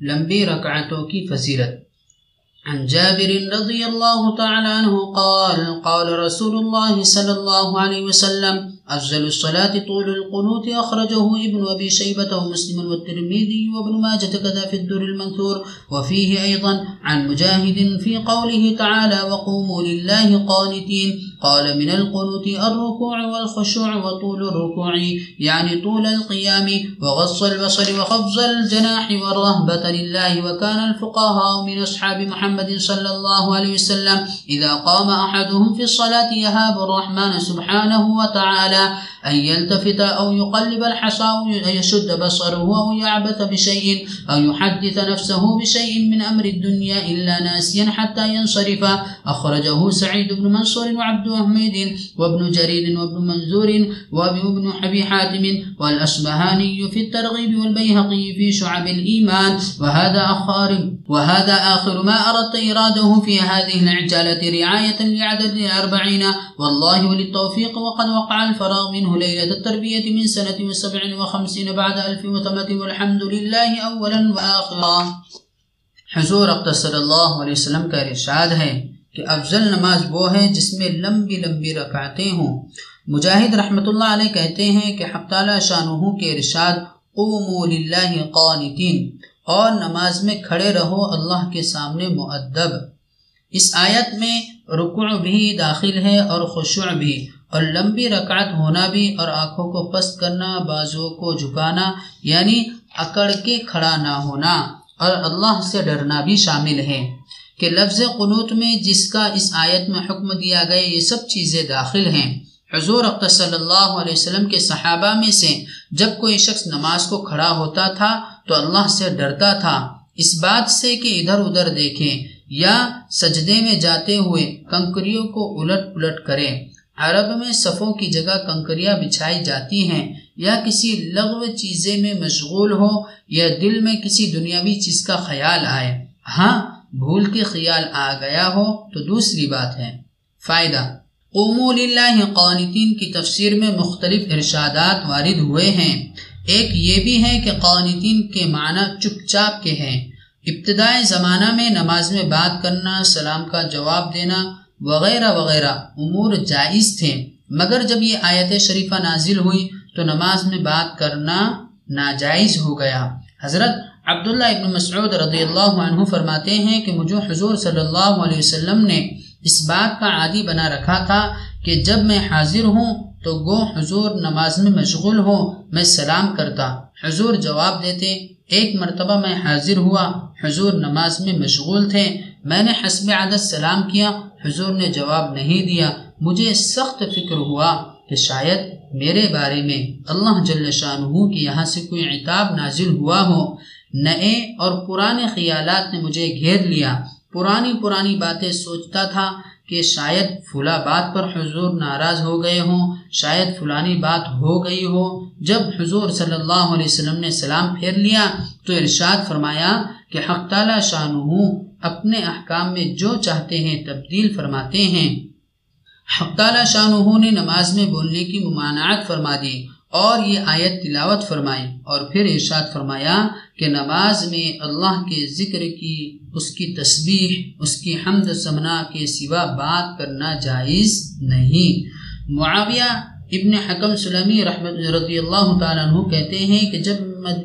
لمبی رکعتوں کی فضیلت عن جابر رضي الله تعالى عنه قال قال رسول الله صلى الله عليه وسلم أفضل الصلاة طول القنوت أخرجه ابن أبي شيبة ومسلم والترمذي وابن ماجة كذا في الدر المنثور. وفيه أيضا عن مجاهد في قوله تعالى وقوموا لله قانتين. قال من القنوت الركوع والخشوع وطول الركوع يعني طول القيام وغص البصر وخفض الجناح والرهبة لله وكان الفقهاء من أصحاب محمد صلى الله عليه وسلم إذا قام أحدهم في الصلاة يهاب الرحمن سبحانه وتعالى أن يلتفت أو يقلب الحصى أو يشد بصره أو يعبث بشيء أو يحدث نفسه بشيء من أمر الدنيا إلا ناسيا حتى ينصرف. أخرجه سعيد بن منصور وعبد أحمد وابن جرير وابن منذور وابن حبي حاتم والأصبهاني في الترغيب والبيهقي في شعب الإيمان. وهذا أخار وهذا آخر ما أردت إراده في هذه العجالة رعاية لعدد الأربعين. والله وللتوفيق وقد وقع الفراغ منه ليلة التربية من سنة وسبع وخمسين بعد ألف وثمة والحمد لله أولا وآخرا. حضور اقتصر صلی اللہ علیہ وسلم کا ارشاد ہے کہ افضل نماز وہ ہے جس میں لمبی لمبی رکعتیں ہوں. مجاہد رحمۃ اللہ علیہ کہتے ہیں کہ حق تعالی شاہ کے ارشاد قوموا للہ قانتین، اور نماز میں کھڑے رہو اللہ کے سامنے معدب اس آیت میں رکوع بھی داخل ہے اور خشوع بھی. اور لمبی رکعت ہونا بھی اور آنکھوں کو پست کرنا بازو کو جھکانا یعنی اکڑ کے کھڑا نہ ہونا۔ اور اللہ سے ڈرنا بھی شامل ہے کہ لفظ قنوت میں جس کا اس آیت میں حکم دیا گیا، یہ سب چیزیں داخل ہیں۔ حضور اقت صلی اللہ علیہ وسلم کے صحابہ میں سے جب کوئی شخص نماز کو کھڑا ہوتا تھا تو اللہ سے ڈرتا تھا۔ اس بات سے کہ ادھر ادھر دیکھیں یا سجدے میں جاتے ہوئے کنکریوں کو الٹ پلٹ کریں۔ عرب میں صفوں کی جگہ کنکریاں بچھائی جاتی ہیں یا کسی لغو چیزیں میں مشغول ہو یا دل میں کسی دنیاوی چیز کا خیال آئے۔ ہاں بھول کے خیال آ گیا ہو تو دوسری بات ہے۔ فائدہ قومو للہ قانتین کی تفسیر میں مختلف ارشادات وارد ہوئے ہیں۔ ایک یہ بھی ہے کہ قانتین کے معنی چپ چاپ کے ہیں۔ ابتدائی زمانہ میں نماز میں بات کرنا، سلام کا جواب دینا وغیرہ وغیرہ امور جائز تھے۔ مگر جب یہ آیت شریفہ نازل ہوئی تو نماز میں بات کرنا ناجائز ہو گیا۔ حضرت عبداللہ ابن مسعود رضی اللہ عنہ فرماتے ہیں کہ مجھے حضور صلی اللہ علیہ وسلم نے اس بات کا عادی بنا رکھا تھا کہ جب میں حاضر ہوں تو گو حضور نماز میں مشغول ہو، میں سلام کرتا۔ حضور جواب دیتے، ایک مرتبہ میں حاضر ہوا، حضور نماز میں مشغول تھے۔ میں نے حسب عادت سلام کیا، حضور نے جواب نہیں دیا۔ مجھے سخت فکر ہوا کہ شاید میرے بارے میں اللہ جل شاہ کی یہاں سے کوئی عتاب نازل ہوا ہو۔ نئے اور پرانے خیالات نے مجھے گھیر لیا۔ پرانی پرانی باتیں سوچتا تھا۔ کہ شاید فلا بات پر حضور ناراض ہو گئے ہوں، شاید فلانی بات ہو گئی ہو۔ جب حضور صلی اللہ علیہ وسلم نے سلام پھیر لیا تو ارشاد فرمایا کہ حق تعالی شاہ اپنے احکام میں جو چاہتے ہیں تبدیل فرماتے ہیں۔ حق تعالی شاہ نے نماز میں بولنے کی ممانعت فرما دی۔ اور یہ آیت تلاوت فرمائی اور پھر ارشاد فرمایا کہ نماز میں اللہ کے ذکر کی، اس کی تسبیح، اس کی حمد سمنا کے سوا بات کرنا جائز نہیں۔ معاویہ ابن حکم سلمی رحمت، رضی اللہ تعالیٰ عنہ کہتے ہیں کہ جب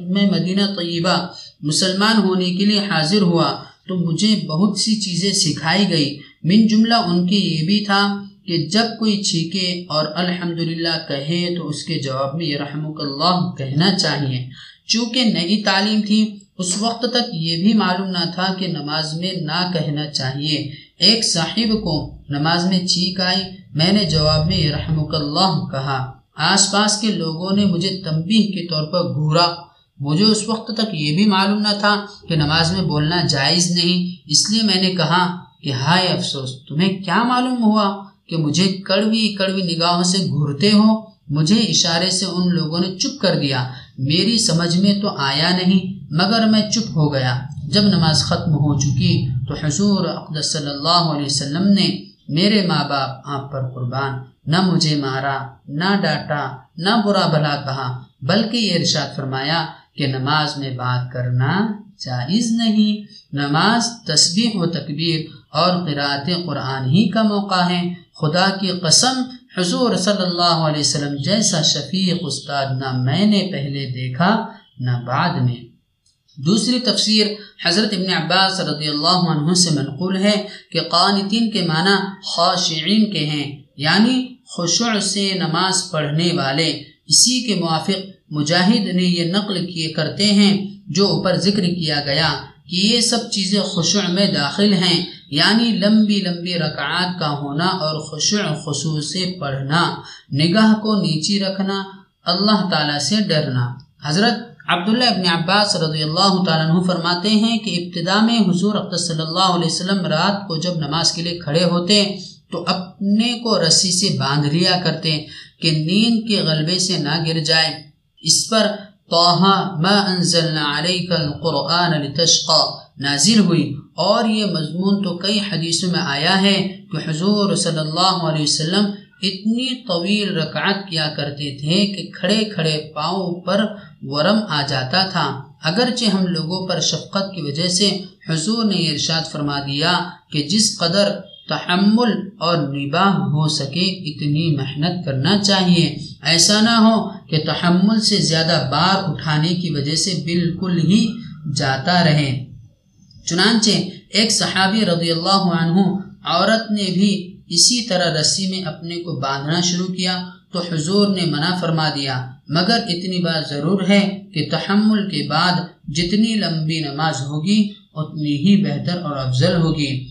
میں مدینہ طیبہ مسلمان ہونے کے لیے حاضر ہوا تو مجھے بہت سی چیزیں سکھائی گئی۔ من جملہ ان کی یہ بھی تھا کہ جب کوئی چھینکے اور الحمدللہ کہے تو اس کے جواب میں یہ رحمک اللہ کہنا چاہیے۔ چونکہ نئی تعلیم تھی، اس وقت تک یہ بھی معلوم نہ تھا کہ نماز میں نہ کہنا چاہیے۔ ایک صاحب کو نماز میں چھینک آئی، میں نے جواب میں یہ رحمک اللہ کہا۔ آس پاس کے لوگوں نے مجھے تنبیہ کے طور پر گھورا۔ مجھے اس وقت تک یہ بھی معلوم نہ تھا کہ نماز میں بولنا جائز نہیں۔ اس لیے میں نے کہا کہ ہائے افسوس، تمہیں کیا معلوم ہوا؟ کہ مجھے کڑوی کڑوی نگاہوں سے گھرتے ہو مجھے اشارے سے ان لوگوں نے چپ کر دیا۔ میری سمجھ میں تو آیا نہیں، مگر میں چپ ہو گیا۔ جب نماز ختم ہو چکی تو حضور اقدس صلی اللہ علیہ وسلم نے میرے ماں باپ آپ پر قربان، نہ مجھے مارا، نہ ڈانٹا، نہ برا بھلا کہا، بلکہ یہ ارشاد فرمایا کہ نماز میں بات کرنا جائز نہیں۔ نماز تسبیح و تکبیر اور قرآت قرآن ہی کا موقع ہے۔ خدا کی قسم، حضور صلی اللہ علیہ وسلم جیسا شفیق استاد نہ میں نے پہلے دیکھا، نہ بعد میں۔ دوسری تفسیر حضرت ابن عباس رضی اللہ عنہ سے منقول ہے کہ قانتین کے معنی خاشعین کے ہیں یعنی خشوع سے نماز پڑھنے والے۔ اسی کے موافق مجاہد نے یہ نقل کیے کرتے ہیں، جو اوپر ذکر کیا گیا کہ یہ سب چیزیں خشوع میں داخل ہیں۔ یعنی لمبی لمبی رکعات کا ہونا اور خشوع خصوص سے پڑھنا، نگاہ کو نیچی رکھنا، اللہ تعالیٰ سے ڈرنا۔ حضرت عبداللہ ابن عباس رضی اللہ تعالیٰ عنہ فرماتے ہیں کہ ابتدا میں حضور صلی اللہ علیہ وسلم رات کو جب نماز کے لیے کھڑے ہوتے، تو اپنے کو رسی سے باندھ لیا کرتے کہ نیند کے غلبے سے نہ گر جائے۔ اس پر توحا ما انزلنا علیک القرآن لتشقا نازل ہوئی۔ اور یہ مضمون تو کئی حدیثوں میں آیا ہے کہ حضور صلی اللہ علیہ وسلم اتنی طویل رکعت کیا کرتے تھے کہ کھڑے کھڑے پاؤں پر ورم آ جاتا تھا۔ اگرچہ ہم لوگوں پر شفقت کی وجہ سے حضور نے یہ ارشاد فرما دیا کہ جس قدر تحمل اور نباہ ہو سکے، اتنی محنت کرنا چاہیے۔ ایسا نہ ہو کہ تحمل سے زیادہ بار اٹھانے کی وجہ سے بالکل ہی جاتا رہے۔ چنانچہ ایک صحابی رضی اللہ عنہ عورت نے بھی اسی طرح رسی میں اپنے کو باندھنا شروع کیا تو حضور نے منع فرما دیا، مگر اتنی بات ضرور ہے کہ تحمل کے بعد جتنی لمبی نماز ہوگی، اتنی ہی بہتر اور افضل ہوگی۔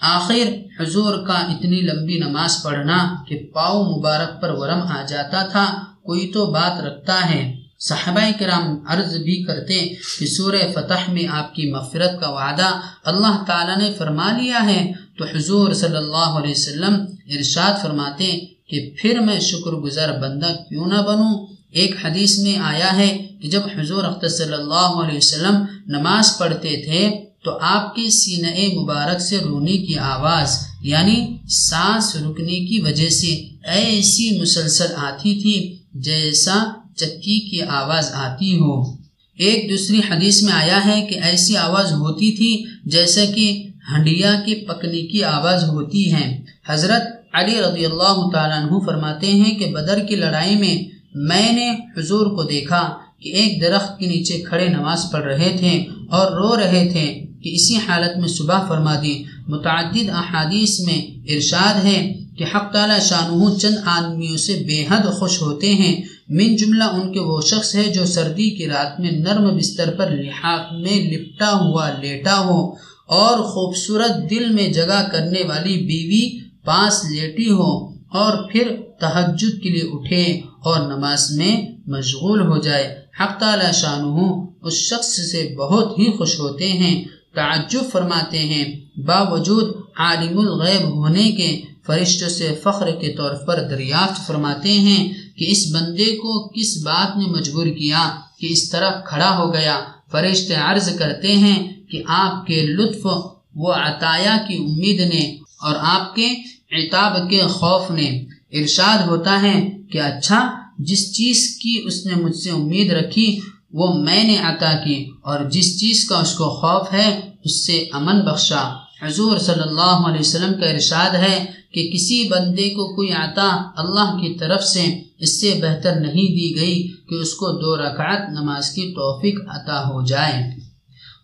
آخر حضور کا اتنی لمبی نماز پڑھنا کہ پاؤ مبارک پر ورم آ جاتا تھا، کوئی تو بات رکھتا ہے۔ صحابہ کرام عرض بھی کرتے کہ سورہ فتح میں آپ کی مغفرت کا وعدہ اللہ تعالیٰ نے فرما لیا ہے۔ تو حضور صلی اللہ علیہ وسلم ارشاد فرماتے کہ پھر میں شکر گزار بندہ کیوں نہ بنوں؟ ایک حدیث میں آیا ہے کہ جب حضور اختر صلی اللہ علیہ وسلم نماز پڑھتے تھے تو آپ کے سینہ مبارک سے رونے کی آواز یعنی سانس رکنے کی وجہ سے ایسی مسلسل آتی تھی جیسا چکی کی آواز آتی ہو۔ ایک دوسری حدیث میں آیا ہے کہ ایسی آواز ہوتی تھی جیسا کہ ہنڈیا کے پکنے کی آواز ہوتی ہے۔ حضرت علی رضی اللہ تعالیٰ عنہ فرماتے ہیں کہ بدر کی لڑائی میں میں نے حضور کو دیکھا کہ ایک درخت کے نیچے کھڑے نماز پڑھ رہے تھے اور رو رہے تھے کہ اسی حالت میں صبح فرما دی۔ متعدد احادیث میں ارشاد ہے کہ حق تعالی شانہ چند آدمیوں سے بے حد خوش ہوتے ہیں۔ من جملہ ان کے وہ شخص ہے جو سردی کی رات میں نرم بستر پر لحاق میں لپٹا ہوا لیٹا ہو اور خوبصورت دل میں جگہ کرنے والی بیوی پاس لیٹی ہو اور پھر تحجد کے لیے اٹھے اور نماز میں مشغول ہو جائے۔ حق تعالی شانہ اس شخص سے بہت ہی خوش ہوتے ہیں۔ تعجب فرماتے ہیں۔ باوجود عالم الغیب ہونے کے فرشتوں سے فخر کے طور پر دریافت فرماتے ہیں کہ اس بندے کو کس بات نے مجبور کیا کہ اس طرح کھڑا ہو گیا۔ فرشتے عرض کرتے ہیں کہ آپ کے لطف و عطایا کی امید نے اور آپ کے عتاب کے خوف نے۔ ارشاد ہوتا ہے کہ اچھا جس چیز کی اس نے مجھ سے امید رکھی وہ میں نے عطا کی اور جس چیز کا اس کو خوف ہے، اس سے امن بخشا۔ حضور صلی اللہ علیہ وسلم کا ارشاد ہے کہ کسی بندے کو کوئی عطا اللہ کی طرف سے اس سے بہتر نہیں دی گئی کہ اس کو دو رکعت نماز کی توفیق عطا ہو جائے۔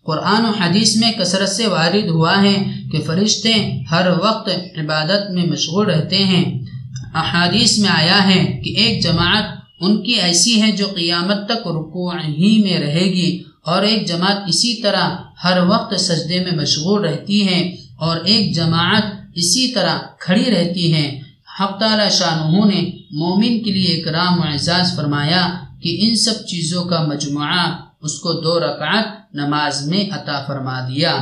قرآن و حدیث میں کثرت سے وارد ہوا ہے کہ فرشتے ہر وقت عبادت میں مشغول رہتے ہیں۔ احادیث میں آیا ہے کہ ایک جماعت ان کی ایسی ہے جو قیامت تک رکوع ہی میں رہے گی اور ایک جماعت اسی طرح ہر وقت سجدے میں مشغول رہتی ہے اور ایک جماعت اسی طرح کھڑی رہتی ہے حق تعالی شاہ نے مومن کے لیے اکرام و اعزاز فرمایا کہ ان سب چیزوں کا مجموعہ اس کو دو رکعت نماز میں عطا فرما دیا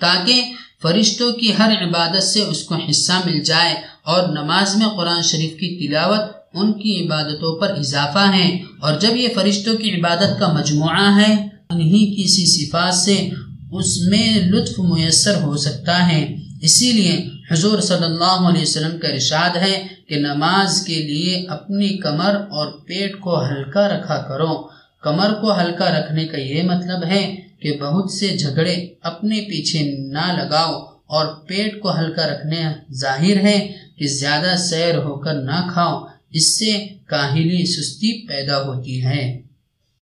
تاکہ فرشتوں کی ہر عبادت سے اس کو حصہ مل جائے اور نماز میں قرآن شریف کی تلاوت ان کی عبادتوں پر اضافہ ہے اور جب یہ فرشتوں کی عبادت کا مجموعہ ہے، انہی کسی صفات سے اس میں لطف میسر ہو سکتا ہے۔ اسی لیے حضور صلی اللہ علیہ وسلم کا ارشاد ہے کہ نماز کے لیے اپنی کمر اور پیٹ کو ہلکا رکھا کرو۔ کمر کو ہلکا رکھنے کا یہ مطلب ہے کہ بہت سے جھگڑے اپنے پیچھے نہ لگاؤ اور پیٹ کو ہلکا رکھنے ظاہر ہے کہ زیادہ سیر ہو کر نہ کھاؤ۔ اس سے کاہلی سستی پیدا ہوتی ہے۔